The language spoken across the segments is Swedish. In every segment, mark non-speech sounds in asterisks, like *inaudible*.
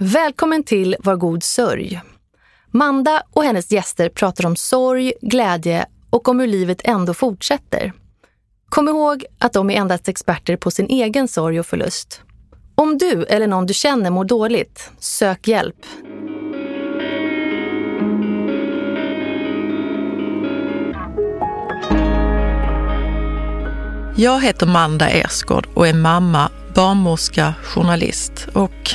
Välkommen till Var god sörj. Manda och hennes gäster pratar om sorg, glädje och om hur livet ändå fortsätter. Kom ihåg att de är endast experter på sin egen sorg och förlust. Om du eller någon du känner mår dåligt, sök hjälp. Jag heter Manda Ersgård och är mamma, barnmorska, journalist och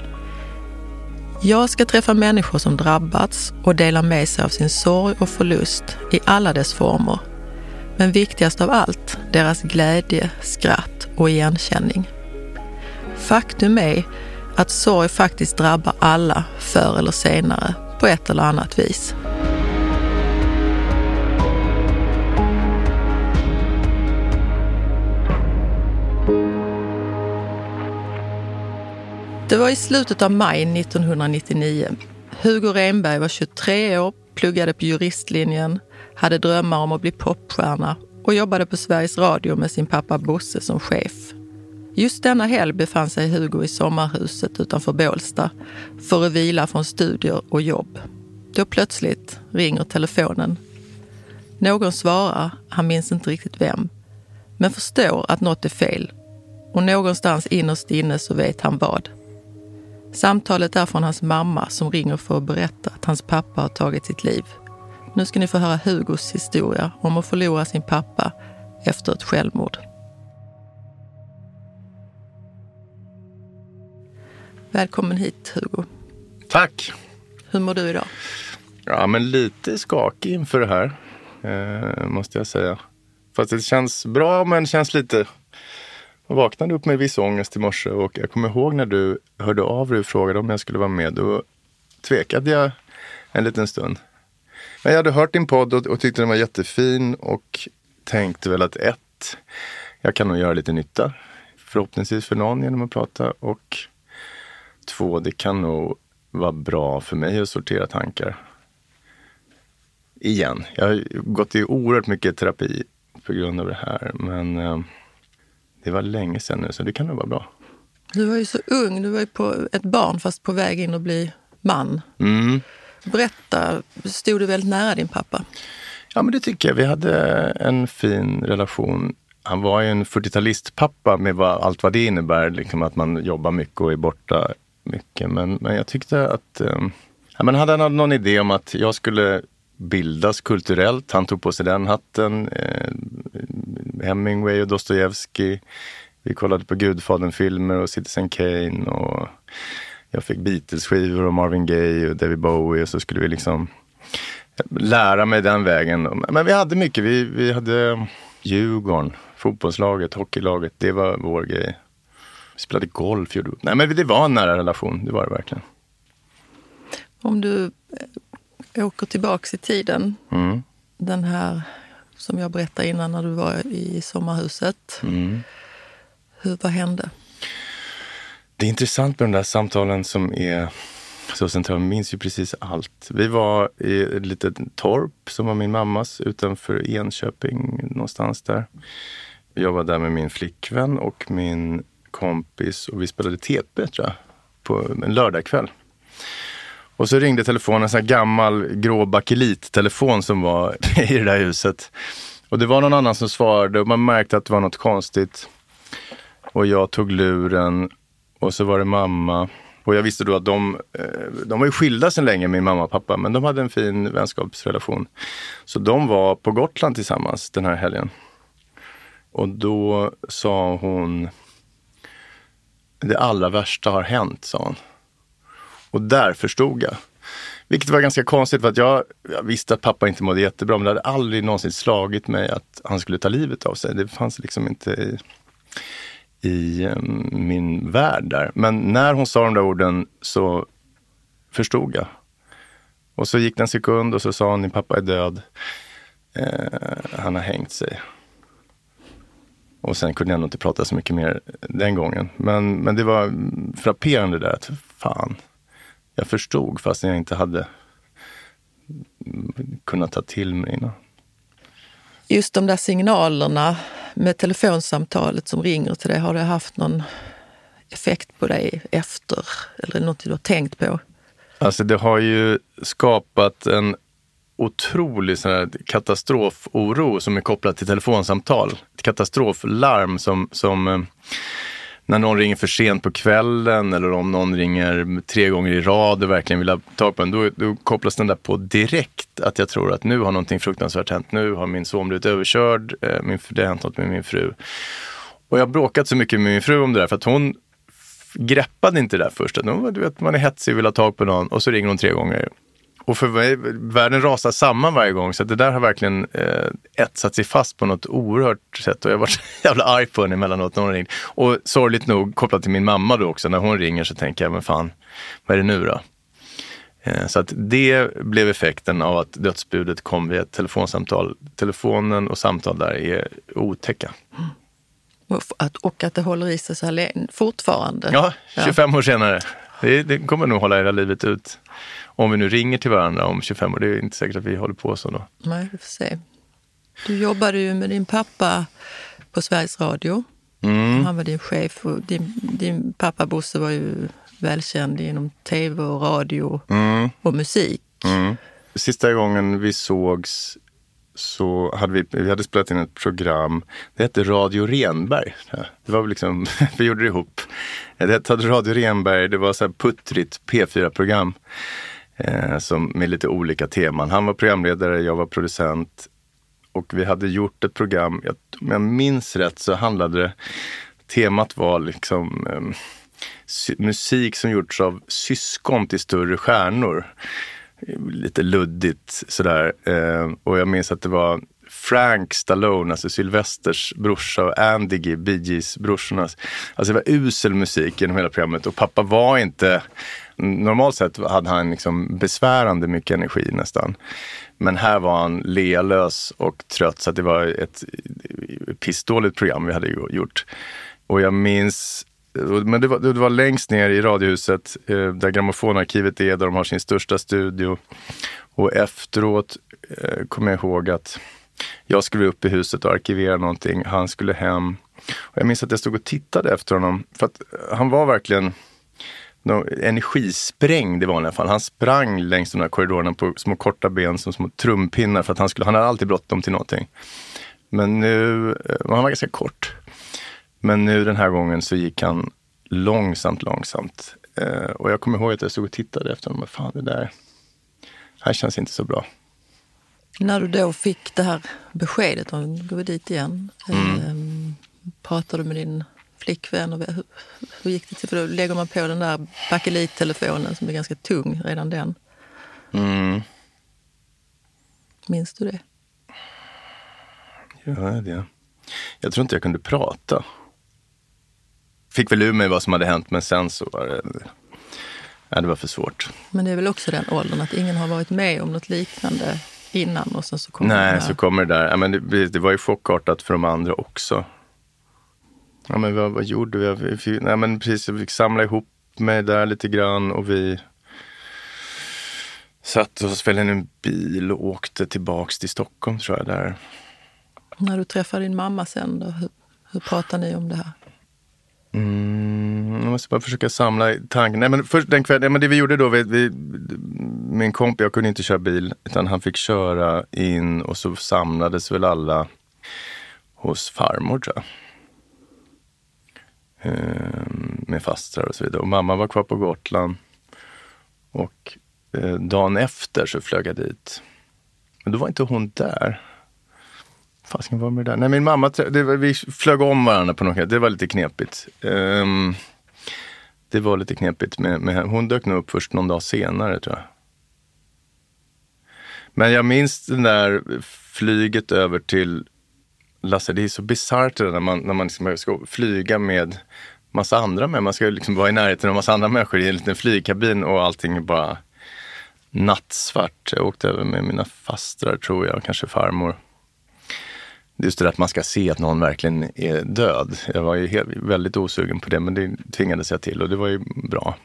Jag ska träffa människor som drabbats och dela med sig av sin sorg och förlust i alla dess former. Men viktigast av allt, deras glädje, skratt och igenkänning. Faktum är att sorg faktiskt drabbar alla förr eller senare på ett eller annat vis. Det var i slutet av maj 1999. Hugo Renberg var 23 år, pluggade på juristlinjen, hade drömmar om att bli popstjärna och jobbade på Sveriges Radio med sin pappa Bosse som chef. Just denna helg befann sig Hugo i sommarhuset utanför Bålsta för att vila från studier och jobb. Då plötsligt ringer telefonen. Någon svarar, han minns inte riktigt vem, men förstår att något är fel. Och någonstans innerst inne så vet han vad. Samtalet är från hans mamma som ringer för att berätta att hans pappa har tagit sitt liv. Nu ska ni få höra Hugos historia om att förlora sin pappa efter ett självmord. Välkommen hit Hugo. Tack. Hur mår du idag? Ja, men lite skakig inför det här, eh, måste jag säga. Fast det känns bra, men känns lite jag vaknade upp med viss ångest i morse och jag kommer ihåg när du hörde av dig och frågade om jag skulle vara med. Då tvekade jag en liten stund. Men jag hade hört din podd och, och tyckte den var jättefin och tänkte väl att ett, jag kan nog göra lite nytta. Förhoppningsvis för någon genom att prata. Och två, det kan nog vara bra för mig att sortera tankar. Igen. Jag har gått i oerhört mycket terapi på grund av det här. Men eh, det var länge sedan nu, så det kan nog vara bra. Du var ju så ung. Du var ju på ett barn fast på väg in att bli man. Mm. Berätta, stod du väldigt nära din pappa? Ja, men det tycker jag. Vi hade en fin relation. Han var ju en 40-talistpappa med vad, allt vad det innebär, liksom att man jobbar mycket och är borta mycket. Men, men jag tyckte att eh, ja, men hade han någon idé om att jag skulle bildas kulturellt. Han tog på sig den hatten. Eh, Hemingway och Dostojevskij. Vi kollade på Gudfadern-filmer och Citizen Kane. Och jag fick Beatles-skivor och Marvin Gaye och David Bowie. Och så skulle vi liksom lära mig den vägen. Men vi hade mycket. Vi, vi hade Djurgården, fotbollslaget, hockeylaget. Det var vår grej. Vi spelade golf. Gjorde... Nej, men det var en nära relation. Det var det verkligen. Om du åker tillbaks i tiden. Mm. Den här som jag berättade innan när du var i sommarhuset. Mm. Hur, vad hände? Det är intressant med de där samtalen som är så centrala. Jag minns ju precis allt. Vi var i ett litet torp som var min mammas utanför Enköping någonstans där. Jag var där med min flickvän och min kompis och vi spelade TP tror jag, på en lördagkväll. Och så ringde telefonen, en sån här gammal grå bakelittelefon som var *laughs* i det där huset. Och det var någon annan som svarade och man märkte att det var något konstigt. Och jag tog luren och så var det mamma. Och jag visste då att de, eh, de var ju skilda sedan länge, min mamma och pappa, men de hade en fin vänskapsrelation. Så de var på Gotland tillsammans den här helgen. Och då sa hon, det allra värsta har hänt, sa hon. Och där förstod jag. Vilket var ganska konstigt för att jag, jag, visste att pappa inte mådde jättebra men det hade aldrig någonsin slagit mig att han skulle ta livet av sig. Det fanns liksom inte i, i um, min värld där. Men när hon sa de där orden så förstod jag. Och så gick det en sekund och så sa hon, din pappa är död. Eh, han har hängt sig. Och sen kunde jag nog inte prata så mycket mer den gången. Men, men det var frapperande där att fan, jag förstod fast jag inte hade kunnat ta till mig innan. Just de där signalerna med telefonsamtalet som ringer till dig, har det haft någon effekt på dig efter? Eller något du har tänkt på? Alltså det har ju skapat en otrolig sån här katastroforo som är kopplad till telefonsamtal. Ett katastroflarm som, som eh, när någon ringer för sent på kvällen eller om någon ringer tre gånger i rad och verkligen vill ha tag på en, då, då kopplas den där på direkt. Att jag tror att nu har någonting fruktansvärt hänt. Nu har min son blivit överkörd. Eh, min, det har hänt något med min fru. Och jag har bråkat så mycket med min fru om det där för att hon greppade inte det där först. Att, du vet, man är hetsig och vill ha tag på någon och så ringer hon tre gånger. Och för mig, världen rasar samman varje gång så det där har verkligen eh, etsat sig fast på något oerhört sätt. Och jag har varit så *laughs* jävla arg på henne emellanåt när hon ringt. Och sorgligt nog kopplat till min mamma då också, när hon ringer så tänker jag, men fan, vad är det nu då? Eh, så att det blev effekten av att dödsbudet kom via ett telefonsamtal. Telefonen och samtal där är otäcka. Och att, och att det håller i sig så här fortfarande. Ja, 25 ja. år senare. Det, det kommer nog hålla hela livet ut. Om vi nu ringer till varandra om 25 år, det är inte säkert att vi håller på så då. Nej, vi får se. Du jobbade ju med din pappa på Sveriges Radio. Mm. Han var din chef och din, din pappa Bosse var ju välkänd inom tv och radio mm. och musik. Mm. Sista gången vi sågs så hade vi, vi hade spelat in ett program. Det hette Radio Renberg. Det var liksom, *laughs* vi gjorde det ihop. Det hette Radio Renberg, det var så här puttrigt P4-program. Eh, som, med lite olika teman. Han var programledare, jag var producent. Och vi hade gjort ett program, jag, om jag minns rätt så handlade det, temat var liksom eh, musik som gjorts av syskon till större stjärnor lite luddigt sådär. Eh, och jag minns att det var Frank Stallone, alltså Sylvesters brorsa och Andy Bee Gees brorsornas. Alltså det var usel musik genom hela programmet och pappa var inte, normalt sett hade han liksom besvärande mycket energi nästan. Men här var han lealös och trött så det var ett pissdåligt program vi hade gjort. Och jag minns men det var, det var längst ner i Radiohuset eh, där Grammofonarkivet är, där de har sin största studio. Och efteråt eh, kommer jag ihåg att jag skulle upp i huset och arkivera någonting. Han skulle hem. Och jag minns att jag stod och tittade efter honom. För att han var verkligen no, energisprängd i vanliga fall. Han sprang längs de här korridorerna på små korta ben som små trumpinnar för att han skulle, han hade alltid bråttom till någonting. Men nu, eh, han var ganska kort. Men nu den här gången så gick han långsamt, långsamt. Eh, och jag kommer ihåg att jag stod och tittade efter honom. Fan, det där här känns inte så bra. När du då fick det här beskedet om att gå dit igen, mm. eh, pratade du med din flickvän? Och hur, hur gick det till? För då lägger man på den där bakelittelefonen som är ganska tung, redan den. Mm. Minns du det? Ja, det. Jag tror inte jag kunde prata fick väl ur mig vad som hade hänt men sen så var det, ja, det var för svårt. Men det är väl också den åldern att ingen har varit med om något liknande innan och sen så kommer Nej, så kommer det där. Ja, men det, det, var ju chockartat för de andra också. Ja, men vad, vad gjorde vi? vi nej, men precis, vi fick samla ihop mig där lite grann och vi satt oss väl i en bil och åkte tillbaks till Stockholm tror jag. där. När du träffade din mamma sen då, hur, hur pratade ni om det här? Mm, jag måste bara försöka samla tanken. Nej, men först den kvällen, men det vi gjorde då, vi, vi, min kompis, jag kunde inte köra bil, utan han fick köra in och så samlades väl alla hos farmor tror jag. Eh, med fastrar och så vidare. Och mamma var kvar på Gotland. Och eh, dagen efter så flög jag dit. Men då var inte hon där. Fasken var med det där? Nej, min mamma, det, vi flög om varandra på något sätt. Det var lite knepigt. Um, det var lite knepigt. Med, med, hon dök nog upp först någon dag senare tror jag. Men jag minns det där flyget över till Lasse. Det är så bisarrt när man, när man liksom ska flyga med massa andra människor. Man ska liksom vara i närheten av massa andra människor i en liten flygkabin och allting är bara nattsvart. Jag åkte över med mina fastrar tror jag, kanske farmor. Just det där att man ska se att någon verkligen är död. Jag var ju helt, väldigt osugen på det, men det tvingades jag till och det var ju bra.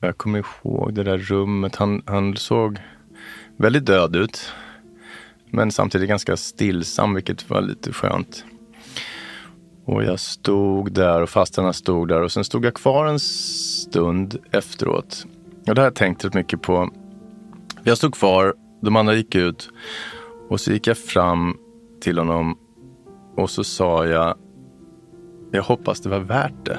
Jag kommer ihåg det där rummet. Han, han såg väldigt död ut. Men samtidigt ganska stillsam, vilket var lite skönt. Och jag stod där och fastrarna stod där och sen stod jag kvar en stund efteråt. Och det har jag tänkt rätt mycket på. Jag stod kvar, de andra gick ut och så gick jag fram till honom och så sa jag, jag hoppas det var värt det.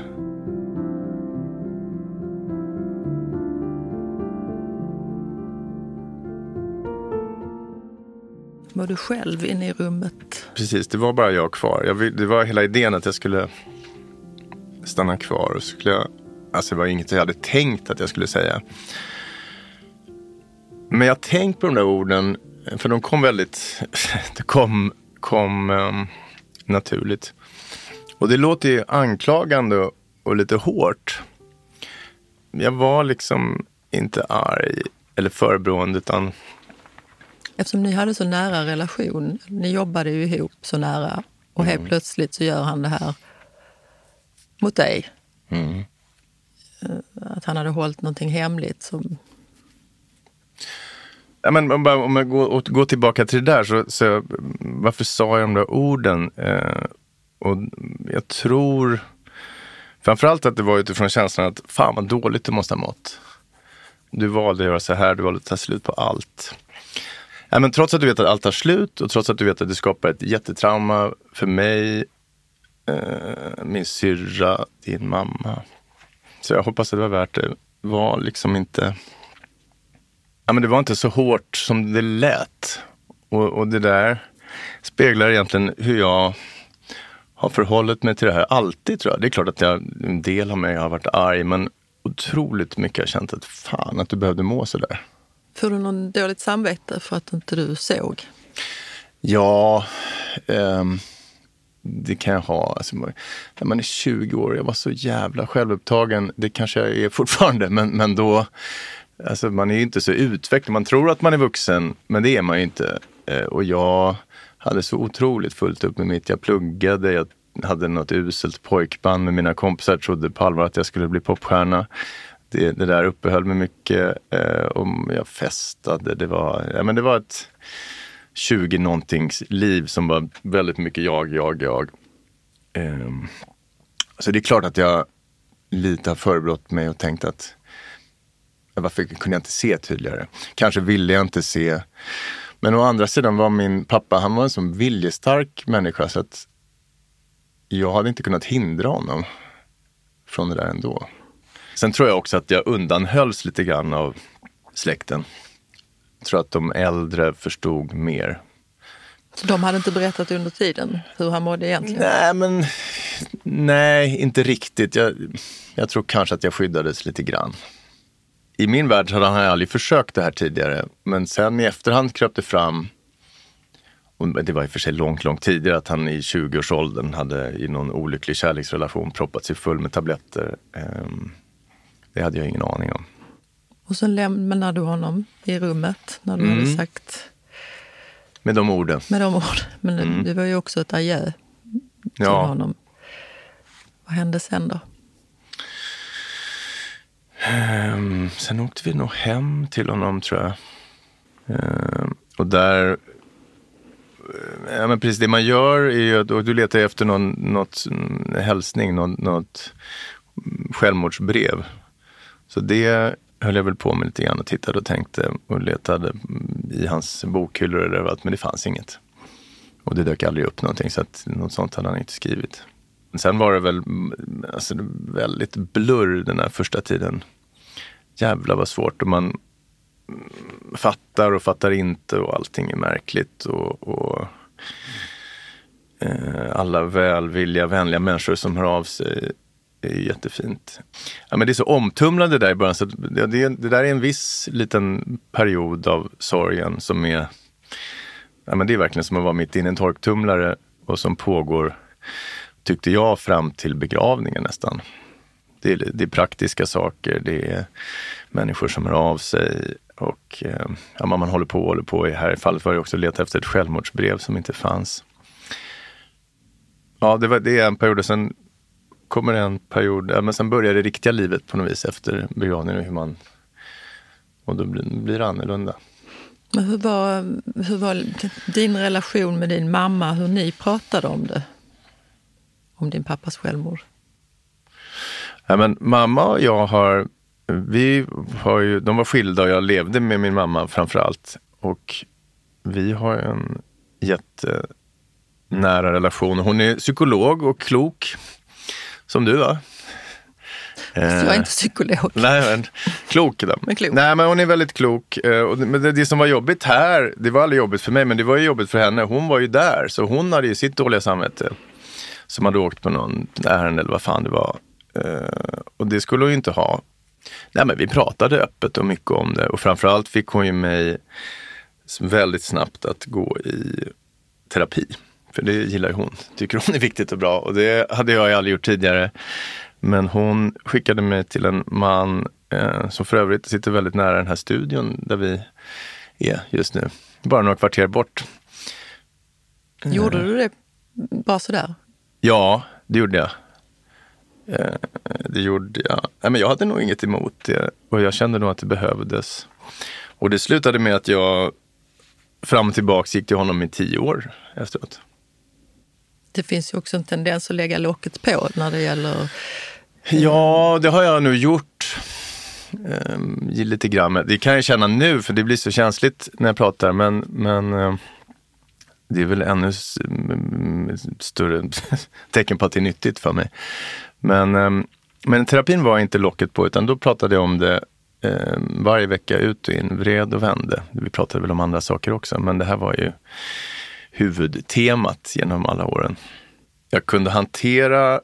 Var du själv inne i rummet? Precis, det var bara jag kvar. Jag, det var hela idén att jag skulle stanna kvar. Och skulle jag, alltså det var inget jag hade tänkt att jag skulle säga. Men jag har tänkt på de där orden, för de kom väldigt, *laughs* det kom, kom um, naturligt. Och det låter ju anklagande och lite hårt. Jag var liksom inte arg eller förebrående utan Eftersom ni hade så nära relation, ni jobbade ju ihop så nära och helt mm. plötsligt så gör han det här mot dig. Mm. Eh, att han hade hållit någonting hemligt. Som... Ja, men om, om jag går, går tillbaka till det där, så, så varför sa jag de där orden? Eh, och jag tror framförallt att det var utifrån känslan att fan vad dåligt du måste ha mått. Du valde att göra så här, du valde att ta slut på allt. Ja, men trots att du vet att allt tar slut och trots att du vet att det skapar ett jättetrauma för mig, eh, min syrra, din mamma. Så jag hoppas att det var värt det. Det var liksom inte... Ja, men det var inte så hårt som det lät. Och, och det där speglar egentligen hur jag har förhållit mig till det här alltid tror jag. Det är klart att jag, en del av mig har varit arg men otroligt mycket har jag känt att fan att du behövde må sådär. Får du någon dåligt samvete för att inte du såg? Ja, eh, det kan jag ha. Alltså, när man är 20 år, jag var så jävla självupptagen. Det kanske jag är fortfarande, men, men då... Alltså, man är ju inte så utvecklad. Man tror att man är vuxen, men det är man ju inte. Eh, och jag hade så otroligt fullt upp med mitt. Jag pluggade, jag hade något uselt pojkband med mina kompisar, trodde på allvar att jag skulle bli popstjärna det, det där uppehöll mig mycket. Eh, och jag festade. Det var, ja, men det var ett 20 någontings liv som var väldigt mycket jag, jag, jag. Eh, så det är klart att jag lite har förebrått mig och tänkt att varför kunde jag inte se tydligare? Kanske ville jag inte se. Men å andra sidan var min pappa, han var en sån viljestark människa så att jag hade inte kunnat hindra honom från det där ändå. Sen tror jag också att jag undanhölls lite grann av släkten. Jag tror att de äldre förstod mer. Så de hade inte berättat under tiden hur han mådde egentligen? Nej, men nej, inte riktigt. Jag, jag tror kanske att jag skyddades lite grann. I min värld hade han aldrig försökt det här tidigare. Men sen i efterhand kröp det fram och det var i och för sig långt, långt tidigare att han i 20-årsåldern hade i någon olycklig kärleksrelation proppat sig full med tabletter. Um, det hade jag ingen aning om. Och så lämnade du honom i rummet när du mm. hade sagt... Med de orden. Med de orden. Men mm. det var ju också ett adjö till ja. honom. Vad hände sen då? Um, sen åkte vi nog hem till honom tror jag. Um, och där Ja, men precis det man gör är ju att du letar efter någon något, hälsning, något, något självmordsbrev. Så det höll jag väl på med lite grann och tittade och tänkte och letade i hans bokhyllor eller överallt, men det fanns inget. Och det dök aldrig upp någonting, så att något sånt hade han inte skrivit. Sen var det väl mm, alltså, väldigt blurr den här första tiden. Jävlar vad svårt. Och man mm, fattar och fattar inte och allting är märkligt. Och, och eh, alla välvilliga, vänliga människor som hör av sig det är jättefint. Ja, men det är så omtumlande där i början. Så det, det, det där är en viss liten period av sorgen som är... Ja, men det är verkligen som att vara mitt inne i en torktumlare och som pågår, tyckte jag, fram till begravningen nästan. Det är, det är praktiska saker, det är människor som hör av sig Och eh, ja, man håller på och håller på. I här fallet var det också att leta efter ett självmordsbrev som inte fanns. Ja, det, var, det är en period och sen kommer en period, ja, men sen börjar det riktiga livet på något vis efter begravningen. Hur man, och då blir, blir det annorlunda. Men hur var, hur var din relation med din mamma, hur ni pratade om det? Om din pappas självmord? Ja, men mamma och jag har, vi har ju, de var skilda och jag levde med min mamma framför allt. Och vi har en jättenära relation. Hon är psykolog och klok, som du va? jag är inte psykolog. Nej, men klok. Då. Men klok. Nej, men hon är väldigt klok. Eh, men det, det, som var jobbigt här, det var aldrig jobbigt för mig, men det var ju jobbigt för henne. Hon var ju där, så hon hade ju sitt dåliga samvete. Som hade åkt på någon ärende eller vad fan det var. Eh, och det skulle hon ju inte ha. Nej, men vi pratade öppet och mycket om det och framförallt fick hon ju mig väldigt snabbt att gå i terapi. För det gillar hon, tycker hon är viktigt och bra och det hade jag aldrig gjort tidigare. Men hon skickade mig till en man eh, som för övrigt sitter väldigt nära den här studion där vi är just nu. Bara några kvarter bort. Gjorde du det bara sådär? Ja, det gjorde jag. Eh, det gjorde jag. Nej, men jag hade nog inget emot det och jag kände nog att det behövdes. Och det slutade med att jag fram och tillbaks gick till honom i tio år efteråt. Det finns ju också en tendens att lägga locket på när det gäller eh, Ja, det har jag nog gjort. Um, lite grann. Det kan jag känna nu för det blir så känsligt när jag pratar men, men ehm, det är väl ännu mm, större *laughs* tecken på att det är nyttigt för mig. Men, ehm, men terapin var inte locket på utan då pratade jag om det varje vecka ut och in, vred och vände. Vi pratade väl om andra saker också men det här var ju huvudtemat genom alla åren. Jag kunde hantera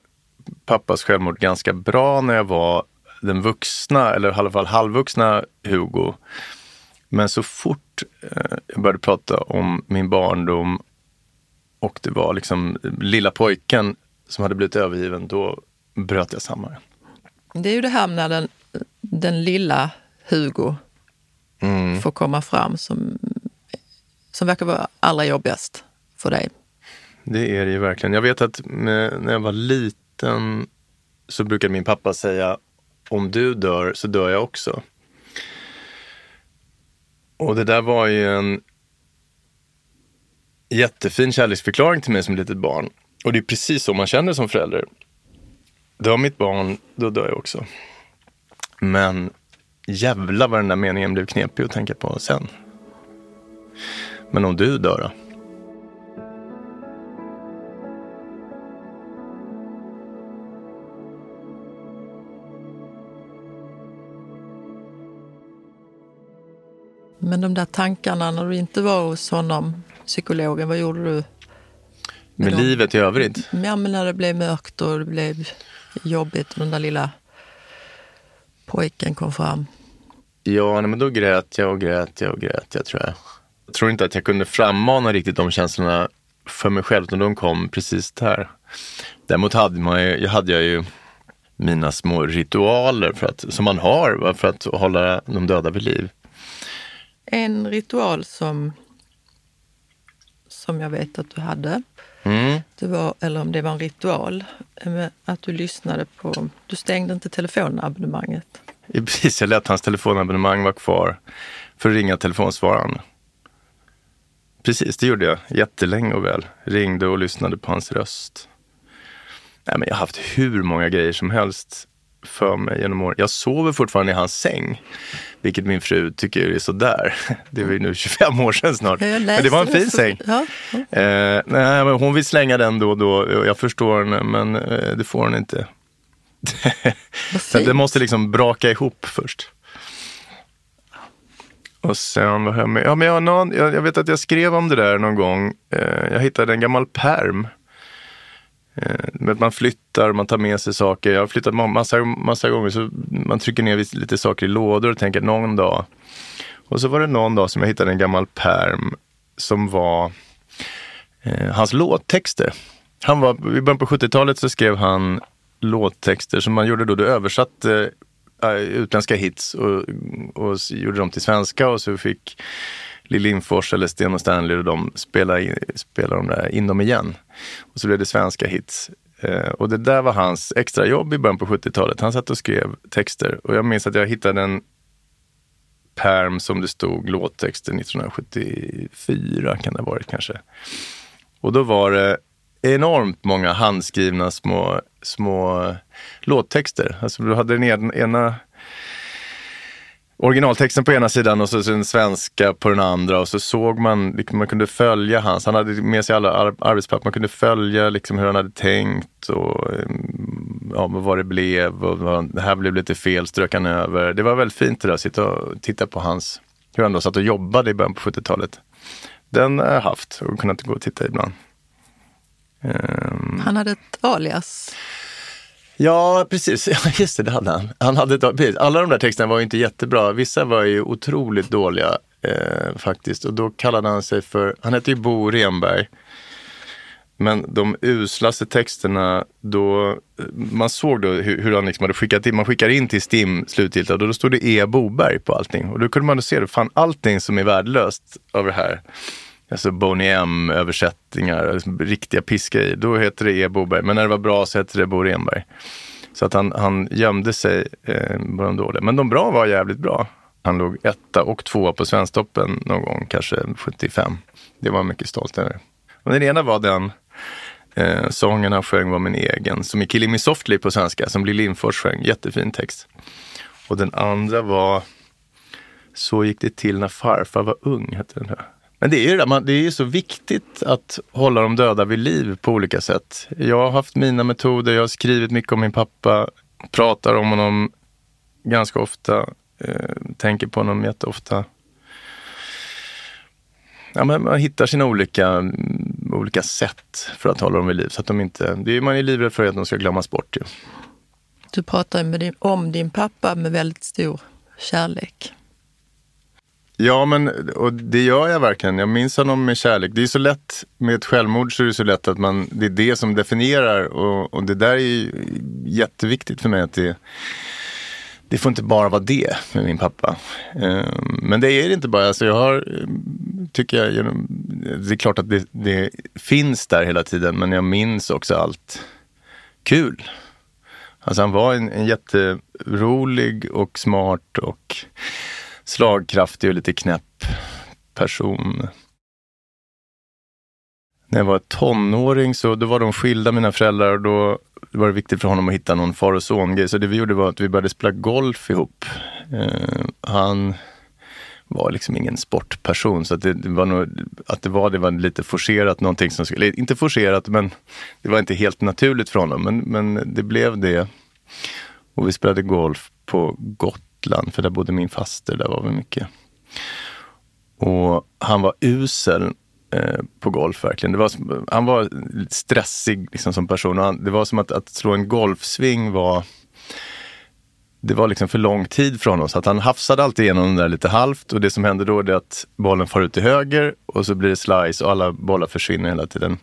pappas självmord ganska bra när jag var den vuxna, eller i alla fall halvvuxna Hugo. Men så fort eh, jag började prata om min barndom och det var liksom lilla pojken som hade blivit övergiven, då bröt jag samman. Det är ju det här när den, den lilla Hugo mm. får komma fram som, som verkar vara allra jobbigast för dig. Det är det ju verkligen. Jag vet att när jag var liten liten så brukade min pappa säga om du dör så dör jag också. Och det där var ju en jättefin kärleksförklaring till mig som litet barn. Och det är precis så man känner som förälder. Dör mitt barn, då dör jag också. Men jävla vad den där meningen blev knepig att tänka på sen. Men om du dör då? Men de där tankarna när du inte var hos honom, psykologen, vad gjorde du? Med, med livet i övrigt? Ja, men när det blev mörkt och det blev jobbigt och den där lilla pojken kom fram. Ja, men då grät jag och grät jag och grät jag tror jag. Tror inte att jag kunde frammana riktigt de känslorna för mig själv, utan de kom precis där. Däremot hade, man ju, jag hade jag ju mina små ritualer för att, som man har för att hålla de döda vid liv. En ritual som, som jag vet att du hade, mm. det var, eller om det var en ritual, att du lyssnade på, du stängde inte telefonabonnemanget. Precis, jag lät hans telefonabonnemang vara kvar för att ringa telefonsvararen. Precis, det gjorde jag jättelänge och väl. Ringde och lyssnade på hans röst. Nej, men jag har haft hur många grejer som helst för mig genom åren. Jag sover fortfarande i hans säng. Vilket min fru tycker är sådär. *laughs* Det var ju nu 25 år sedan snart. Men det var en fin säng. Ja. Eh, nej, men hon vill slänga den då och då. Jag förstår henne, men eh, det får hon inte. *laughs* det måste liksom braka ihop först. Och sen, vad jag med? Ja, men jag, någon, jag, jag, vet att jag skrev om det där någon gång. Eh, jag hittade en gammal perm Eh, man flyttar, man tar med sig saker. Jag har flyttat massa, massa gånger så man trycker ner lite saker i lådor och tänker någon dag. Och så var det någon dag som jag hittade en gammal perm som var eh, hans låttexter. Han var, I början på 70-talet så skrev han låttexter som man gjorde då. Du översatte äh, utländska hits och, och gjorde dem till svenska och så fick Lill Lindfors eller Sten och Stanley och de spela, in, spela de där in dem igen. Och så blev det svenska hits. Eh, och det där var hans extrajobb i början på 70-talet. Han satt och skrev texter och jag minns att jag hittade en perm som det stod låttexter 1974 kan det ha varit kanske. Och då var det enormt många handskrivna små, små låttexter. Alltså du hade den ena originaltexten på ena sidan och så den svenska på den andra och så såg man, liksom, man kunde följa hans, han hade med sig alla ar arbetspapper, man kunde följa liksom, hur han hade tänkt och ehm, ja, vad det blev och vad, det här blev lite fel, strök han över. Det var väldigt fint det där, att sitta och titta på hans, hur han då satt och jobbade i början på 70-talet. Den har jag haft och kunnat gå och titta ibland. Um... Han hade ett alias. Ja, precis. *laughs* Just det, det hade han. han hade, precis. Alla de där texterna var ju inte jättebra. Vissa var ju otroligt dåliga eh, faktiskt. Och då kallade han sig för, han hette ju Bo Renberg. Men de uslaste texterna, då, man såg då hur, hur han liksom hade skickat in, man skickar in till STIM slutgiltigt och då stod det E. Boberg på allting. Och då kunde man då se, det, fan allting som är värdelöst av det här alltså Boney M-översättningar, liksom riktiga i. då heter det E. Boberg. Men när det var bra så hette det Bo Renberg. Så att han, han gömde sig eh, på de dåliga. Men de bra var jävligt bra. Han låg etta och tvåa på Svensktoppen någon gång, kanske 75. Det var mycket stolt över. Och den ena var den eh, sången han sjöng var min egen, som är Killing Me Softly på svenska, som Lill Lindfors sjöng. Jättefin text. Och den andra var Så gick det till när farfar var ung, hette den här. Men det är ju det, det är så viktigt att hålla de döda vid liv på olika sätt. Jag har haft mina metoder, jag har skrivit mycket om min pappa, pratar om honom ganska ofta, eh, tänker på honom jätteofta. Ja, men man hittar sina olika, mm, olika sätt för att hålla dem vid liv. Så att de inte, det är, man är livrädd för att de ska glömmas bort. Ju. Du pratar med din, om din pappa med väldigt stor kärlek. Ja, men och det gör jag verkligen. Jag minns honom med kärlek. Det är så lätt, med ett självmord så är det så lätt att man, det är det som definierar och, och det där är ju jätteviktigt för mig att det det får inte bara vara det med min pappa. Ehm, men det är det inte bara. Alltså jag har, tycker jag, det är klart att det, det finns där hela tiden, men jag minns också allt kul. Alltså han var en, en jätterolig och smart och slagkraftig och lite knäpp person. När jag var tonåring så då var de skilda mina föräldrar och då var det viktigt för honom att hitta någon far och son-grej. Så det vi gjorde var att vi började spela golf ihop. Eh, han var liksom ingen sportperson så att det, det, var nog, att det var det var lite forcerat någonting som skulle, inte forcerat men det var inte helt naturligt för honom men, men det blev det. Och vi spelade golf på gott Gotland, för där bodde min faster, där var vi mycket. Och han var usel eh, på golf verkligen. Det var, han var stressig liksom, som person. Och han, det var som att, att slå en golfsving var det var liksom för lång tid för honom så att han hafsade alltid igenom den där lite halvt och det som händer då är att bollen far ut till höger och så blir det slice och alla bollar försvinner hela tiden.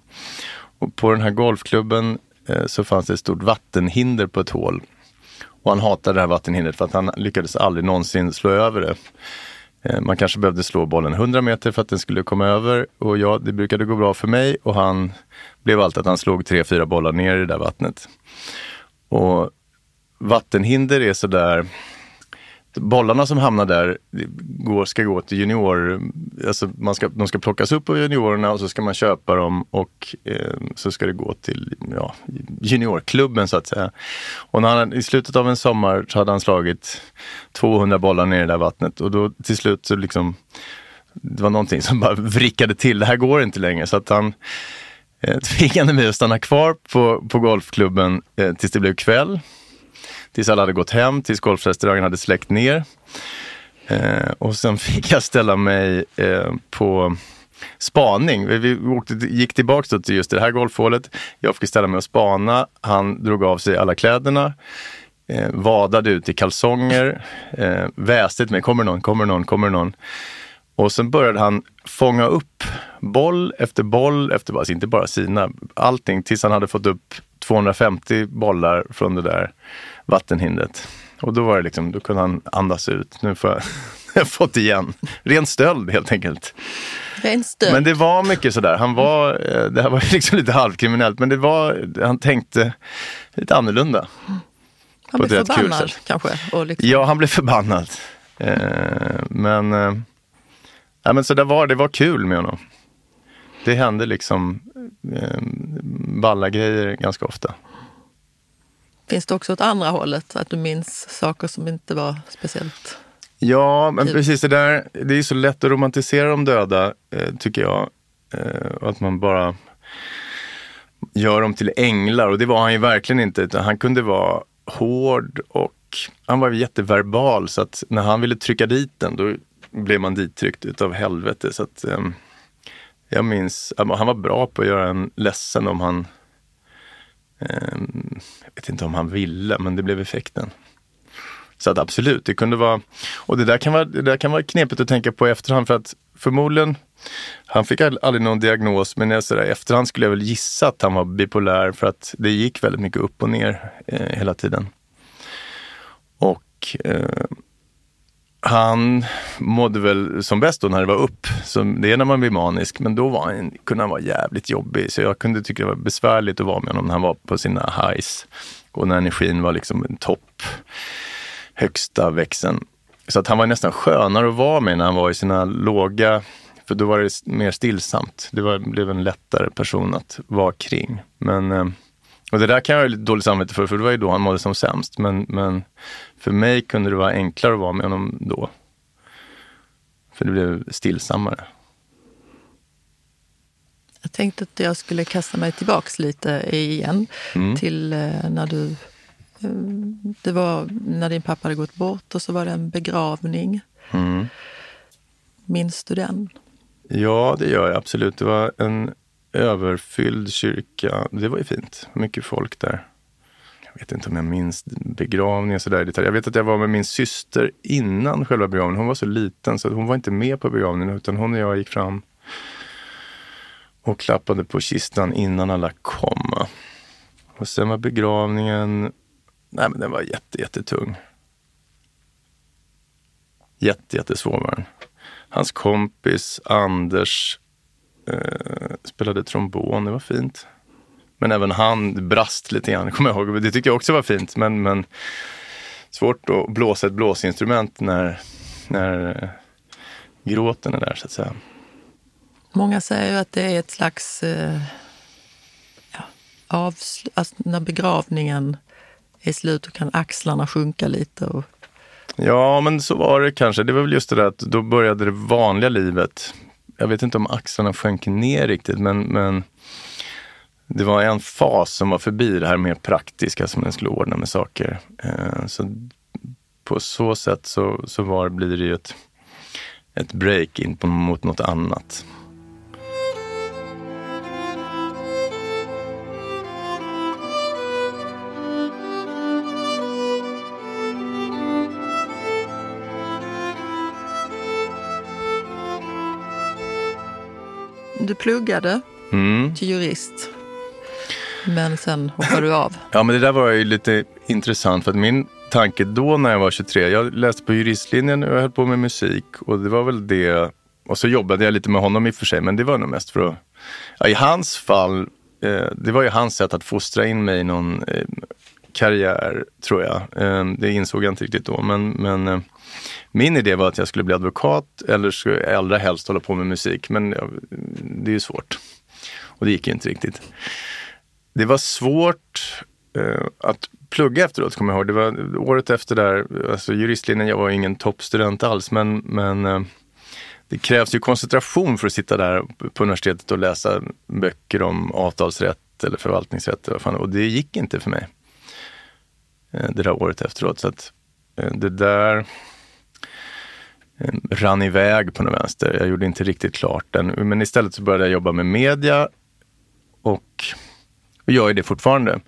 Och på den här golfklubben eh, så fanns det ett stort vattenhinder på ett hål och han hatade det här vattenhindret för att han lyckades aldrig någonsin slå över det. Eh, man kanske behövde slå bollen 100 meter för att den skulle komma över och ja, det brukade gå bra för mig och han blev alltid att han slog tre, fyra bollar ner i det där vattnet. Och vattenhinder är sådär bollarna som hamnar där går, ska gå till junior, alltså man ska, de ska plockas upp av juniorerna och så ska man köpa dem och eh, så ska det gå till ja, juniorklubben så att säga. Och när han, i slutet av en sommar så hade han slagit 200 bollar ner i det där vattnet och då till slut så liksom det var någonting som bara vrickade till, det här går inte längre. Så att han eh, tvingade mig att stanna kvar på, på golfklubben eh, tills det blev kväll tills alla hade gått hem, tills golfrestaurangen hade släckt ner. Eh, och sen *laughs* fick jag ställa mig eh, på spaning. Vi, vi åkte, gick tillbaka till just det här golfhålet. Jag fick ställa mig och spana. Han drog av sig alla kläderna. Eh, vadade ut i kalsonger. Eh, väste till mig, kommer någon, kommer någon, kommer någon. Och sen började han fånga upp boll efter boll efter boll, alltså inte bara sina, allting tills han hade fått upp 250 bollar från det där vattenhindret. Och då var det liksom, då kunde han andas ut. Nu får jag, *laughs* jag har fått igen. Ren stöld helt enkelt. Ren stöld. Men det var mycket sådär. Han var, eh, det här var *laughs* liksom lite halvkriminellt, men det var, han tänkte lite annorlunda. han blev förbannad kanske. Liksom, Ja, han blev förbannad. Eh, men, eh, ja, men så det var, det var kul med honom. Det hände liksom eh, balla grejer ganska ofta. Finns det också åt andra hållet? Att du minns saker som inte var speciellt... Ja, men precis det där. Det är så lätt att romantisera de döda, eh, tycker jag. Eh, att man bara gör dem till änglar. Och det var han ju verkligen inte. Utan han kunde vara hård och han var jätteverbal. Så att när han ville trycka dit den, då blev man dittryckt utav helvete. Så att, eh, jag minns, han var bra på att göra en ledsen om han Ehm, jag vet inte om han ville, men det blev effekten. Så att absolut, det kunde vara... Och det där kan vara, det där kan vara knepigt att tänka på i efterhand för att förmodligen, han fick aldrig någon diagnos, men jag i efterhand skulle jag väl gissa att han var bipolär för att det gick väldigt mycket upp och ner eh, hela tiden. Och eh, han mådde väl som bäst då när det var upp. Så det är när man blir manisk, men då var han, kunde han vara jävligt jobbig. Så jag kunde tycka det var besvärligt att vara med honom när han var på sina highs. Och när energin var liksom en topp, högsta växeln. Så att han var nästan skönare att vara med när han var i sina låga, för då var det mer stillsamt. Det var, blev en lättare person att vara kring. Men, eh, och det där kan jag ha lite dåligt samvete för, för det var ju då han mådde som sämst. Men, men för mig kunde det vara enklare att vara med honom då. För det blev stillsammare. Jag tänkte att jag skulle kasta mig tillbaks lite igen Mm. till eh, när du... eh, Det var när din pappa hade gått bort och så var det en begravning. Mm. Minns du den? Ja, det gör jag absolut. Det var en överfylld kyrka. Det var ju fint. Mycket folk där. Jag vet inte om jag minns begravningen så där i detalj. Jag vet att jag var med min syster innan själva begravningen. Hon var så liten så att hon var inte med på begravningen utan hon och jag gick fram och klappade på kistan innan alla kom. Och sen var begravningen, nej men den var jätte, jättetung. Jätte, jättesvår var den. Hans kompis Anders eh, spelade trombon, det var fint. Men även han brast lite grann, *laughs* kommer jag ihåg. Det tyckte jag också var fint. Men, men svårt att blåsa ett blåsinstrument när, när eh, gråten är där så att säga. Många säger ju att det är ett slags... Eh, ja, avsl- alltså när begravningen är slut då kan axlarna sjunka lite. Och, Ja, men så var det kanske. Det var väl just det där att då började det vanliga livet. Jag vet inte om axlarna sjönk ner riktigt, men, men det var en fas som var förbi det här mer praktiska som den skulle ordna med saker. Eh, så på så sätt så, så var, blir det ju ett, ett break in på, mot något annat. du pluggade Mm. till jurist, men sen hoppade du av. Ja, men det där var ju lite intressant för att min tanke då när jag var 23, jag läste på juristlinjen och jag höll på med musik och det var väl det. Och så jobbade jag lite med honom i och för sig, men det var nog mest för att, ja, i hans fall, eh, det var ju hans sätt att fostra in mig i någon eh, karriär, tror jag. Eh, det insåg jag inte riktigt då, men, men eh, min idé var att jag skulle bli advokat eller skulle jag allra helst hålla på med musik, men ja, det är ju svårt. Och det gick ju inte riktigt. Det var svårt eh, att plugga efteråt, kommer jag ihåg. Det var året efter där, alltså juristlinjen, jag var ingen toppstudent alls, men, men eh, det krävs ju koncentration för att sitta där på universitetet och läsa böcker om avtalsrätt eller förvaltningsrätt. Och det gick inte för mig. eh, Det där året efteråt. Så att eh, det där eh, rann iväg på något vänster. Jag gjorde inte riktigt klart den. Men istället så började jag jobba med media och och gör ju det fortfarande.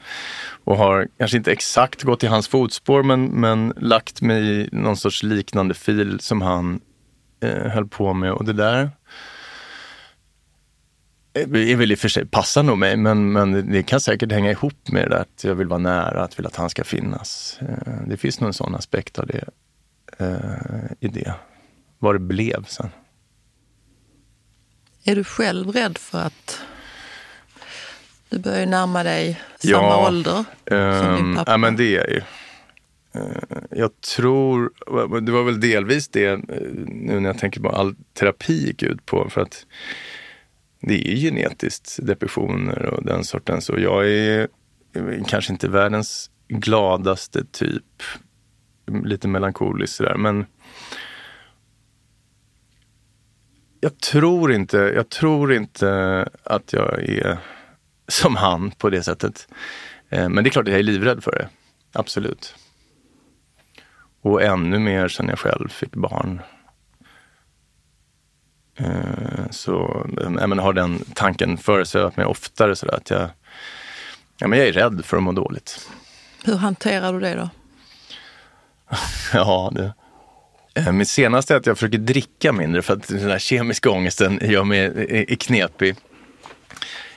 Och har kanske inte exakt gått i hans fotspår men, men lagt mig i någon sorts liknande fil som han eh, höll på med. Och det där är väl i och för sig, passar nog mig, men, men det kan säkert hänga ihop med det där att jag vill vara nära, att vill att han ska finnas. Eh, det finns nog en sån aspekt av det eh, i det. Vad det blev sen. Är du själv rädd för att du börjar närma dig samma ja, ålder som din ehm, pappa? Ja, men det är ju. Eh, Jag tror, det var väl delvis det eh, nu när jag tänker på all terapi gick ut på. För att det är genetiskt, depressioner och den sortens. Och jag är kanske inte världens gladaste typ. Lite melankolisk sådär. Men jag tror inte, jag tror inte att jag är som han på det sättet. Eh, Men det är klart att jag är livrädd för det. Absolut. Och ännu mer sen jag själv fick barn. Eh, Så jag menar, har den tanken föresvävat mig oftare sådär att jag, ja, men jag är rädd för att må dåligt. Hur hanterar du det då? *laughs* Ja, det. Eh, Mitt senaste är att jag försöker dricka mindre för att den här kemiska ångesten gör mig är knepig.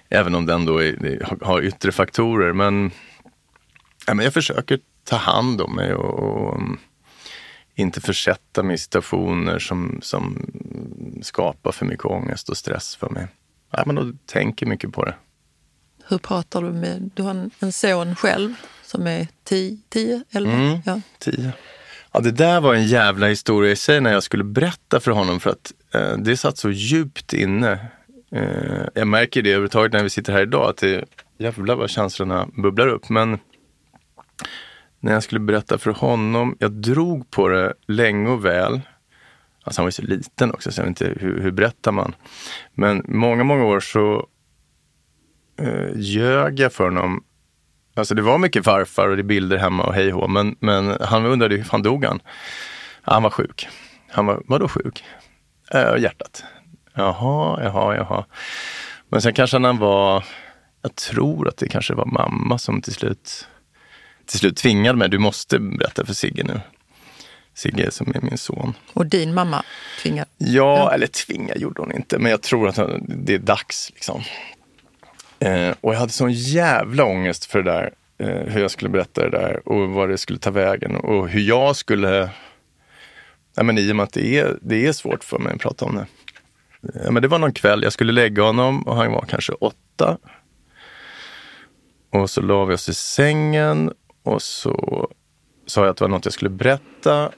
Även om den då är, har yttre faktorer. Men, ja, men jag försöker ta hand om mig och, och um, inte försätta mig i situationer som, som skapar för mycket ångest och stress för mig. Ja, men då tänker mycket på det. Hur pratar du med... Du har en, son själv som är 10, 10 11? Mm. Ja. Tio. Ja, det där var en jävla historia i sig när jag skulle berätta för honom för att eh, det satt så djupt inne. Eh, jag märker det överhuvudtaget när vi sitter här idag att det jävlar vad känslorna bubblar upp. Men när jag skulle berätta för honom, jag drog på det länge och väl. Alltså han var ju så liten också så jag vet inte hur, hur berättar man. Men många, många år så eh, ljög jag för honom Alltså det var mycket farfar och det är bilder hemma och hej och men, men han undrade hur fan dog han? Han var sjuk. Han var, vadå sjuk? Äh, hjärtat. Jaha, jaha, jaha. Men sen kanske han var, jag tror att det kanske var mamma som till slut, till slut tvingade mig, du måste berätta för Sigge nu. Sigge som är min son. Och din mamma tvingar... Ja, eller tvinga gjorde hon inte, men jag tror att det är dags. Liksom. Eh, och jag hade sån jävla ångest för det där, eh, hur jag skulle berätta det där och vad det skulle ta vägen och hur jag skulle... Ja, men I och med att det är, det är svårt för mig att prata om det. Ja, men det var någon kväll, jag skulle lägga honom och han var kanske åtta. Och så la vi oss i sängen och så sa jag att det var något jag skulle berätta.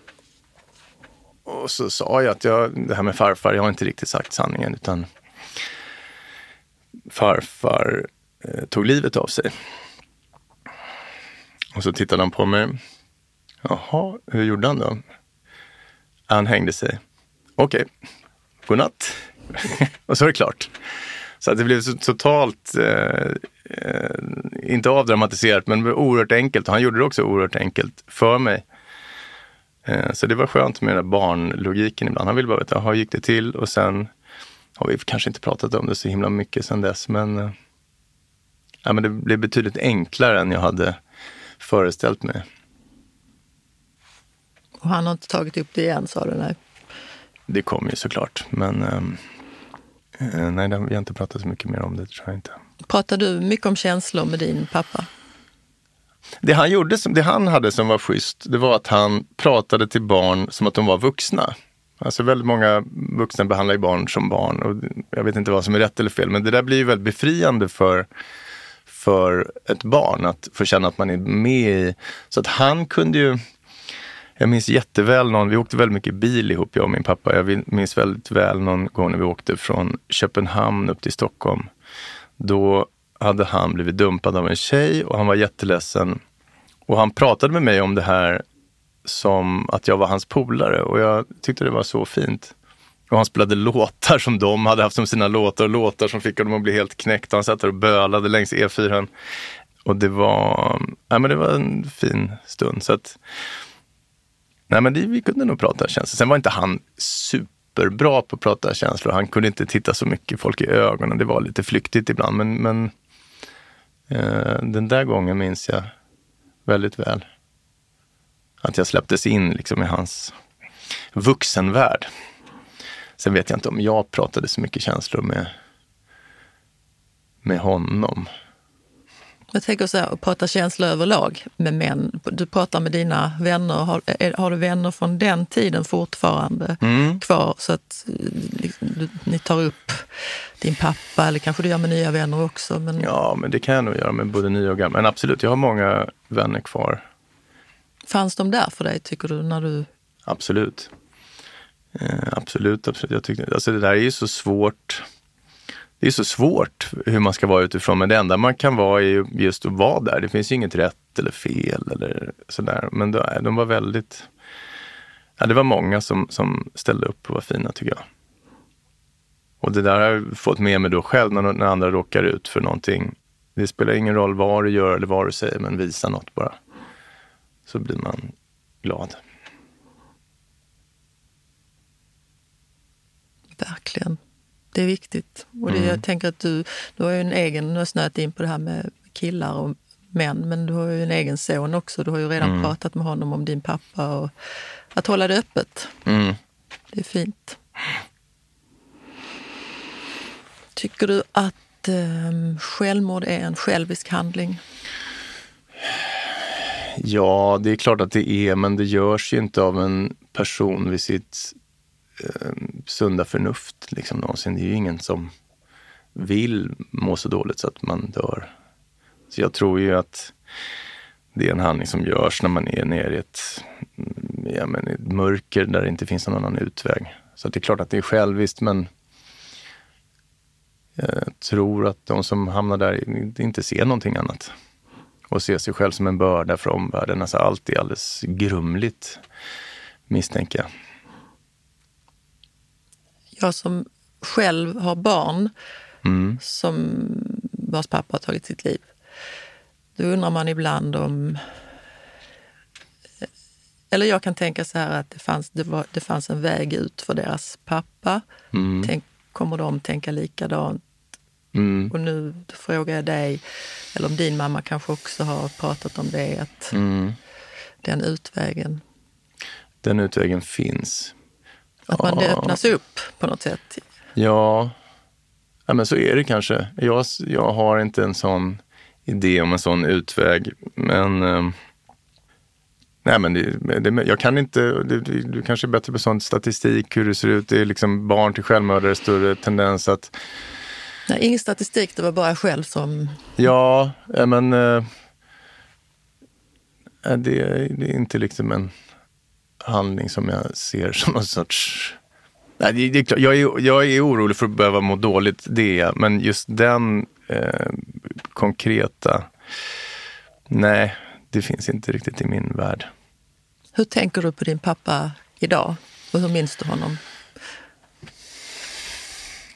Och så sa jag att jag, det här med farfar, jag har inte riktigt sagt sanningen utan farfar eh, tog livet av sig. Och så tittade han på mig. Jaha, hur gjorde han då? Han hängde sig. Okej, godnatt. *laughs* och så är det klart. Så att det blev så totalt, eh, eh, inte avdramatiserat, men oerhört enkelt. Och han gjorde det också oerhört enkelt för mig. Eh, så det var skönt med den där barnlogiken ibland. Han ville bara veta, hur gick det till? Och sen har vi kanske inte pratat om det så himla mycket sen dess, men, eh, ja, men det blev betydligt enklare än jag hade föreställt mig. Och han har inte tagit upp det igen, sa du? Nej. Det kom ju såklart, men ehm, eh, nej, det- vi har inte pratat så mycket mer om det, tror jag inte. Pratar du mycket om känslor med din pappa? Det han, gjorde, det han hade som var schysst, det var att han pratade till barn som att de var vuxna. Alltså väldigt många vuxna behandlar ju barn som barn och jag vet inte vad som är rätt eller fel, men det där blir ju väldigt befriande för, för ett barn att få känna att man är med i. Så att han kunde ju, jag minns jätteväl någon, vi åkte väldigt mycket bil ihop, jag och min pappa. Jag minns väldigt väl någon gång när vi åkte från Köpenhamn upp till Stockholm. Då hade han blivit dumpad av en tjej och han var jätteledsen. Och han pratade med mig om det här som att jag var hans polare och jag tyckte det var så fint. Och han spelade låtar som de hade haft som sina låtar och låtar som fick honom att bli helt knäckt. Och han satt där och bölade längs E4. Och det var, ja, men det var en fin stund. Så att, nej, men det, vi kunde nog prata känslor. Sen var inte han superbra på att prata känslor. Han kunde inte titta så mycket folk i ögonen. Det var lite flyktigt ibland. Men, men eh, den där gången minns jag väldigt väl. Att jag släpptes in liksom i hans vuxenvärld. Sen vet jag inte om jag pratade så mycket känslor med, med honom. Jag tänker så här, att prata känslor överlag med män. Du pratar med dina vänner. Har, är, har du vänner från den tiden fortfarande Mm. kvar? Så att liksom, du, ni tar upp din pappa, eller kanske du gör med nya vänner också. Men Ja, men det kan jag nog göra med både nya och gamla. Men absolut, jag har många vänner kvar. Fanns de där för dig, tycker du? när du... Absolut. Eh, absolut, absolut. Jag tyckte, alltså det där är ju så svårt. Det är så svårt hur man ska vara utifrån, men det enda man kan vara är just att vara där. Det finns ju inget rätt eller fel eller sådär. Men de, eh, de var väldigt... Ja, det var många som, som ställde upp och var fina tycker jag. Och det där har jag fått med mig då själv när, när andra råkar ut för någonting. Det spelar ingen roll vad du gör eller vad du säger, men visa något bara. Så blir man glad. Verkligen. Det är viktigt. Och det, jag tänker att du, du har ju en egen, nu har snöat in på det här med killar och män, men du har ju en egen son också. Du har ju redan pratat med honom om din pappa och att hålla det öppet. Mm. Det är fint. Tycker du att eh, självmord är en självisk handling? Ja, det är klart att det är, men det görs ju inte av en person vid sitt eh, sunda förnuft liksom någonsin. Det är ju ingen som vill må så dåligt så att man dör. Så jag tror ju att det är en handling som görs när man är nere i ett, mm, ja, men i ett mörker där det inte finns någon annan utväg. Så att det är klart att det är själviskt, men jag tror att de som hamnar där inte ser någonting annat och ser sig själv som en börda för omvärlden. Alltså allt är alldeles grumligt, misstänker jag. Jag som själv har barn Mm. som vars pappa har tagit sitt liv. Då undrar man ibland om... Eller jag kan tänka så här att det fanns, det var, det fanns en väg ut för deras pappa. Mm. Tänk, kommer de tänka likadant? Mm. Och nu frågar jag dig, eller om din mamma kanske också har pratat om det, att Mm. den utvägen, Den utvägen finns. Att man det Ja. öppnas upp på något sätt. Ja, ja men så är det kanske. Jag, jag har inte en sån idé om en sån utväg. Men, eh, nej men det, det, jag kan inte, det, det, du kanske är bättre på sån statistik, hur det ser ut. Det är liksom barn till självmördare, större tendens att Nej, ingen statistik, det var bara själv som... Ja, ja, men eh, eh, det, det är inte liksom en handling som jag ser *laughs* som någon sorts... Nej, det, det är klart, jag, är, jag är orolig för att behöva må dåligt, det är. Men just den eh, konkreta... Nej, det finns inte riktigt i min värld. Hur tänker du på din pappa idag? Och hur minns du honom?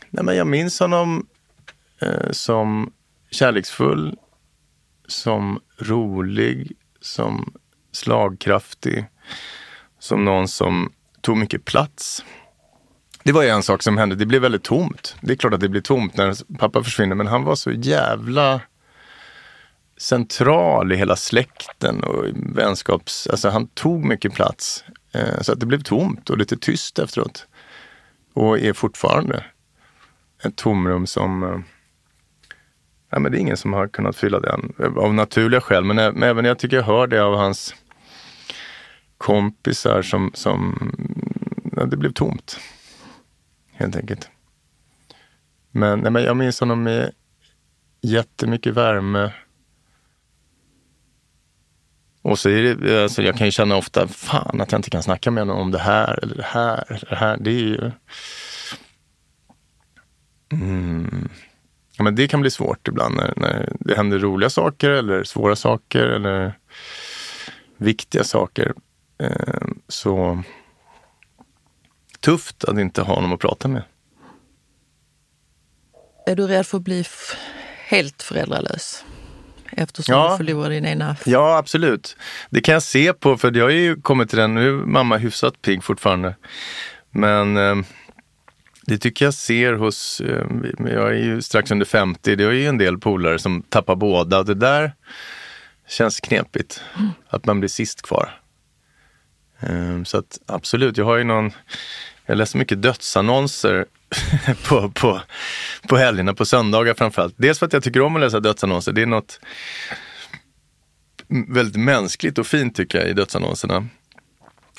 Nej, men jag minns honom eh, som kärleksfull, som rolig, som slagkraftig, som någon som tog mycket plats. Det var ju en sak som hände, det blev väldigt tomt. Det är klart att det blir tomt när pappa försvinner, men han var så jävla central i hela släkten och vänskaps... Alltså han tog mycket plats. Eh, så att det blev tomt och lite tyst efteråt. Och är fortfarande ett tomrum som... Eh, ja, men det är ingen som har kunnat fylla den av naturliga skäl. Men eh, även jag tycker jag hör det av hans kompisar som... som ja, det blev tomt. Helt enkelt. Men, nej, men jag minns honom med jättemycket värme. Och så är det, alltså jag kan ju känna ofta, fan att jag inte kan snacka med honom om det här eller det här eller det här. Det är ju... Mm. Ja, men det kan bli svårt ibland när, när det händer roliga saker eller svåra saker eller viktiga saker. Eh, så tufft att inte ha honom att prata med. Är du rädd för att bli helt föräldralös? Eftersom Ja. du förlorar din ena... Ja, absolut. Det kan jag se på, för jag har ju kommit till den, nu är mamma hyfsat pigg fortfarande. Men eh, det tycker jag ser hos, eh, jag är ju strax under 50, det är ju en del polare som tappar båda. Det där känns knepigt, att man blir sist kvar. Ehm, så att absolut, jag har ju någon, jag läser mycket dödsannonser *laughs* på, på, på helgerna, på söndagar framförallt. Dels för att jag tycker om att läsa dödsannonser. Det är något väldigt mänskligt och fint tycker jag i dödsannonserna.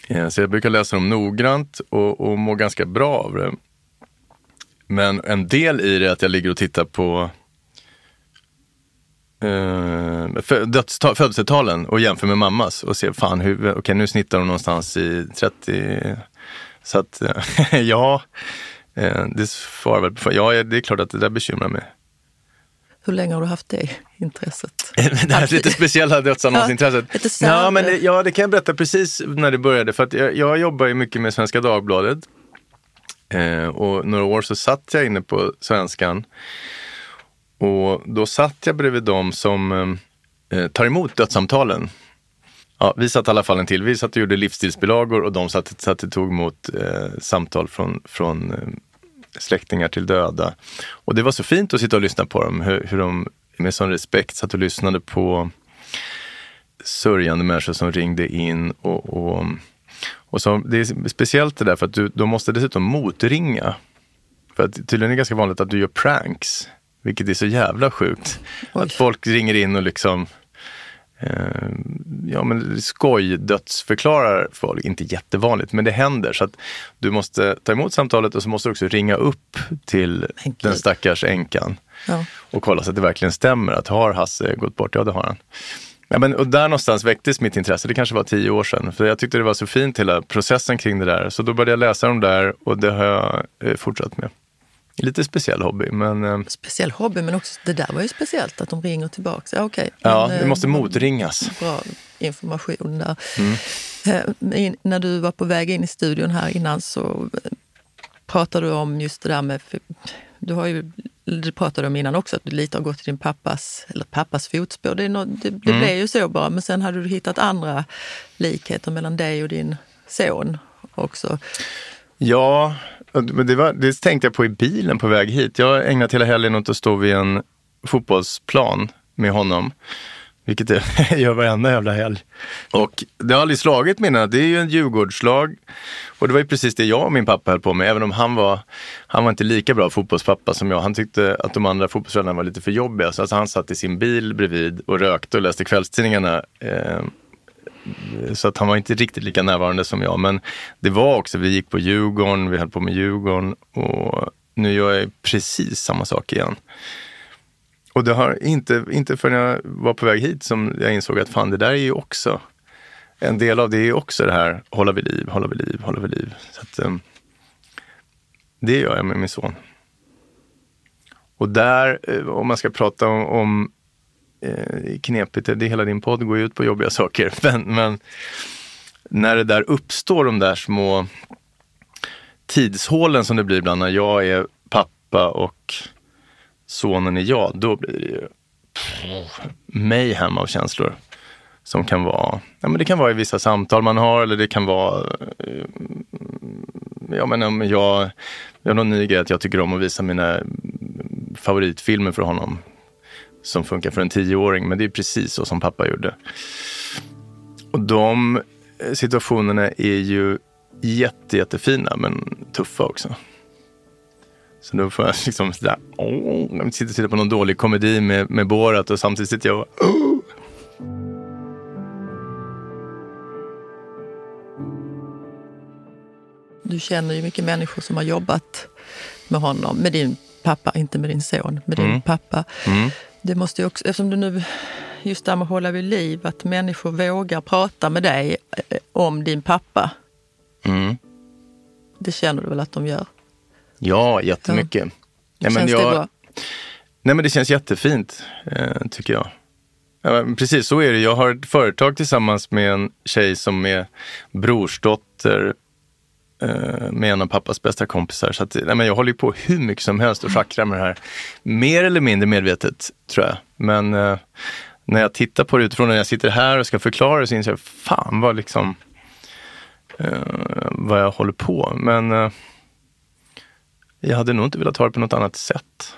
Ehm, så jag brukar läsa dem noggrant och, och må ganska bra av det. Men en del i det är att jag ligger och tittar på eh, födelsetalen och jämför med mammas och ser fan hur, okej okay, nu snittar hon någonstans i 30. Så att *laughs* ja, eh, det svarar väl på, ja det är klart att det där bekymrar mig. Hur länge har du haft det intresset? *laughs* det här lite speciella dödsannonsintresset. Ja, ja, men det, ja, det kan jag berätta precis när det började. För att jag, jag jobbar ju mycket med Svenska Dagbladet. Eh, och några år så satt jag inne på Svenskan. Och då satt jag bredvid dem som eh, eh, tar emot dödssamtalen. Ja, vi satt i alla fall en till. Vi satt och gjorde livsstilsbilagor och de satt, satt och tog emot eh, samtal från, från eh, släktingar till döda. Och det var så fint att sitta och lyssna på dem, hur, hur de med sån respekt satt och lyssnade på sörjande människor som ringde in. Och, och, och så, det är speciellt det där för att du, de måste dessutom motringa. För att tydligen är det ganska vanligt att du gör pranks, vilket är så jävla sjukt. Oj. Att folk ringer in och liksom eh, ja, men skoj dödsförklarar folk. Inte jättevanligt, men det händer. Så att du måste ta emot samtalet och så måste du också ringa upp till den stackars änkan ja. och kolla så att det verkligen stämmer. Att har Hasse gått bort? Ja, det har han. Ja, men, och där någonstans väcktes mitt intresse. Det kanske var tio år sedan. För jag tyckte det var så fint hela processen kring det där. Så då började jag läsa dem där och det har jag eh, fortsatt med. Lite speciell hobby. Men, eh, speciell hobby, men också det där var ju speciellt att de ringer tillbaka. Ja, okay, ja det måste eh, motringas. Bra information där. Mm. när du var på väg in i studion här innan så pratade du om just det där med... Du har ju du pratade om innan också, att du lite har gått i din pappas, eller pappas fotspår. Det, något, det, det mm. blev ju så bara, men sen hade du hittat andra likheter mellan dig och din son också. Ja, men det, var, det tänkte jag på i bilen på väg hit. Jag har ägnat hela helgen åt att stå vid en fotbollsplan med honom. Vilket jag *laughs* gör varenda jävla helg. Och det har aldrig slagit mig det är ju en Djurgårdslag. Och det var ju precis det jag och min pappa höll på med, även om han var, han var inte lika bra fotbollspappa som jag. Han tyckte att de andra fotbollsföräldrarna var lite för jobbiga. Så alltså han satt i sin bil bredvid och rökte och läste kvällstidningarna. Eh, så att han var inte riktigt lika närvarande som jag. Men det var också, vi gick på Djurgården, vi höll på med Djurgården och nu gör jag precis samma sak igen. Och det har inte, inte förrän jag var på väg hit som jag insåg att fan, det där är ju också en del av det är också det här hålla vid liv, hålla vid liv, hålla vid liv. Så att, um, det gör jag med min son. Och där, eh, om man ska prata om, om eh, knepigt, det hela din podd går ju ut på jobbiga saker, *laughs* men, men när det där uppstår, de där små tidshålen som det blir ibland när jag är pappa och sonen är jag, då blir det ju mayhem av känslor. Som kan vara, ja men det kan vara i vissa samtal man har eller det kan vara, eh, ja men om jag, jag har någon ny grej att jag tycker om att visa mina favoritfilmer för honom. Som funkar för en tioåring, men det är precis så som pappa gjorde. Och de situationerna är ju jätte, jättefina men tuffa också. Så då får jag liksom sådär, åh, jag sitter och tittar på någon dålig komedi med, med Borat och samtidigt sitter jag och åh. Du känner ju mycket människor som har jobbat med honom, med din pappa, inte med din son, med din mm. pappa. Mm. Det måste ju också, eftersom du nu, just det här med att hålla vid liv, att människor vågar prata med dig eh, om din pappa. Mm. Det känner du väl att de gör? Ja, jättemycket. Ja. Nej, men känns jag, det bra? Nej, men det känns jättefint, eh, tycker jag. Ja, precis, så är det. Jag har ett företag tillsammans med en tjej som är brorsdotter med en av pappas bästa kompisar. Så att, nej, men jag håller på hur mycket som helst och schackrar med det här. Mer eller mindre medvetet, tror jag. Men eh, när jag tittar på det utifrån, när jag sitter här och ska förklara det, så inser jag, fan vad liksom, eh, vad jag håller på. Men eh, jag hade nog inte velat ha det på något annat sätt.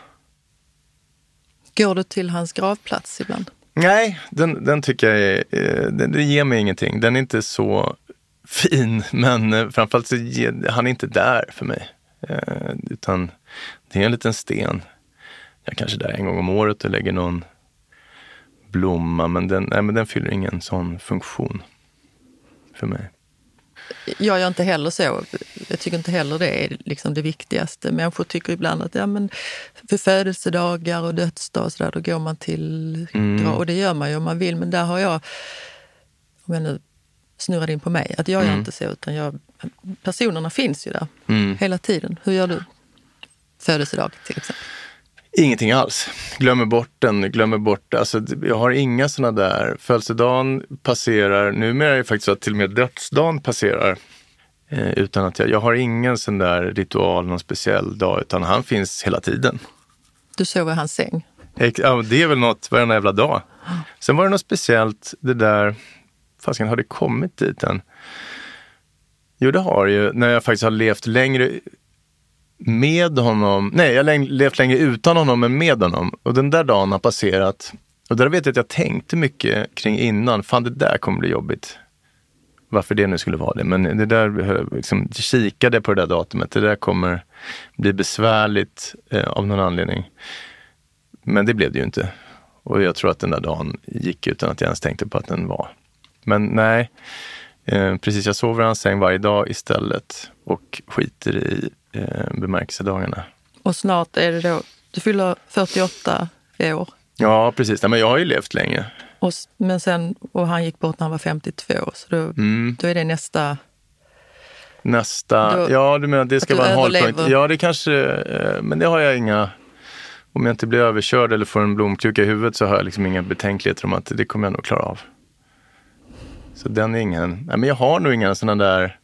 Går du till hans gravplats ibland? Nej, den, den tycker jag är, eh, den, den ger mig ingenting. Den är inte så fin, men eh, framförallt så ger, han är inte där för mig. Eh, utan det är en liten sten. Jag kanske är där en gång om året och lägger någon blomma, men den, nej, men den fyller ingen sån funktion för mig. Jag gör inte heller så. Jag tycker inte heller det är liksom det viktigaste. Människor tycker ibland att ja, men för födelsedagar och dödsdag och så där, då går man till mm. och det gör man ju om man vill. Men där har jag, om jag nu snurrar in på mig, att jag mm. gör inte så. Utan jag, personerna finns ju där mm. hela tiden. Hur gör du? Födelsedag till exempel. Ingenting alls. Glömmer bort den, glömmer bort alltså, Jag har inga såna där, födelsedagen passerar, numera är det faktiskt så att till och med dödsdagen passerar. Eh, utan att jag, jag har ingen sån där ritual, någon speciell dag, utan han finns hela tiden. Du sover i hans säng? Ja, det är väl något varenda jävla dag. Sen var det något speciellt, det där, fasiken har det kommit dit än? Jo, det har ju, när jag faktiskt har levt längre med honom. Nej, jag har levt längre utan honom än med honom. Och den där dagen har passerat. Och där vet jag att jag tänkte mycket kring innan. Fan, det där kommer bli jobbigt. Varför det nu skulle vara det. Men det där, liksom, kikade på det där datumet. Det där kommer bli besvärligt eh, av någon anledning. Men det blev det ju inte. Och jag tror att den där dagen gick utan att jag ens tänkte på att den var. Men nej, eh, precis. Jag sover i hans säng varje dag istället och skiter i eh, bemärkelsedagarna. Och snart är det då, du fyller 48 i år. Ja, precis. Nej, men jag har ju levt länge. Och, men sen, och han gick bort när han var 52, så då, mm. då är det nästa... Nästa, då, ja du menar det ska vara en hållpunkt. Ja, det kanske, eh, men det har jag inga... Om jag inte blir överkörd eller får en blomkruka i huvudet så har jag liksom inga betänkligheter om att det kommer jag nog klara av. Så den är ingen, nej men jag har nog inga sådana där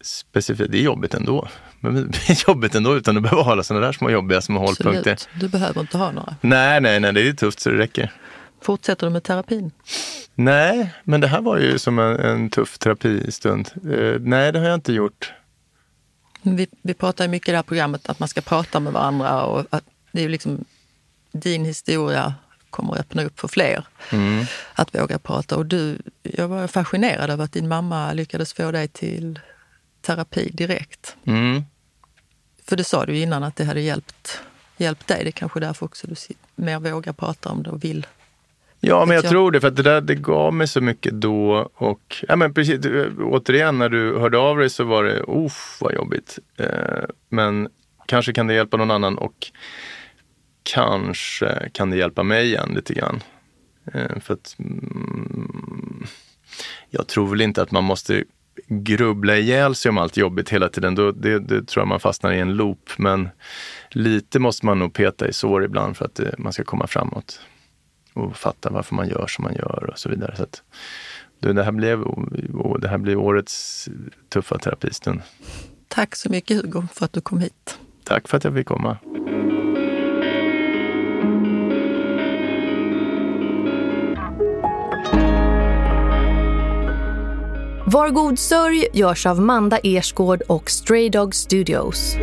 specifikt, det är jobbigt ändå. Men *laughs* det är jobbigt ändå utan att behöva hålla sådana där små jobbiga små hållpunkter. Du behöver inte ha några. Nej, nej, nej, det är tufft så det räcker. Fortsätter du med terapin? Nej, men det här var ju som en, en tuff terapistund. Uh, nej, det har jag inte gjort. Vi, vi pratar ju mycket i det här programmet att man ska prata med varandra och att det är liksom din historia kommer att öppna upp för fler mm. att våga prata. Och du, jag var fascinerad över att din mamma lyckades få dig till terapi direkt. Mm. För det sa du innan att det hade hjälpt, hjälpt dig. Det är kanske därför också du mer vågar prata om det och vill. Ja, men jag, jag tror det. För att det där det gav mig så mycket då. Och ja, men precis, återigen, när du hörde av dig så var det, uff vad jobbigt. Eh, men kanske kan det hjälpa någon annan och kanske kan det hjälpa mig igen lite grann. Eh, för att mm, jag tror väl inte att man måste grubbla ihjäl sig om allt jobbigt hela tiden, då, det, det tror jag man fastnar i en loop. Men lite måste man nog peta i sår ibland för att det, man ska komma framåt och fatta varför man gör som man gör och så vidare. Så att, det, här blev, det här blir årets tuffa terapistund. Tack så mycket Hugo för att du kom hit. Tack för att jag fick komma. Var god sörj görs av Manda Ersgård och Stray Dog Studios.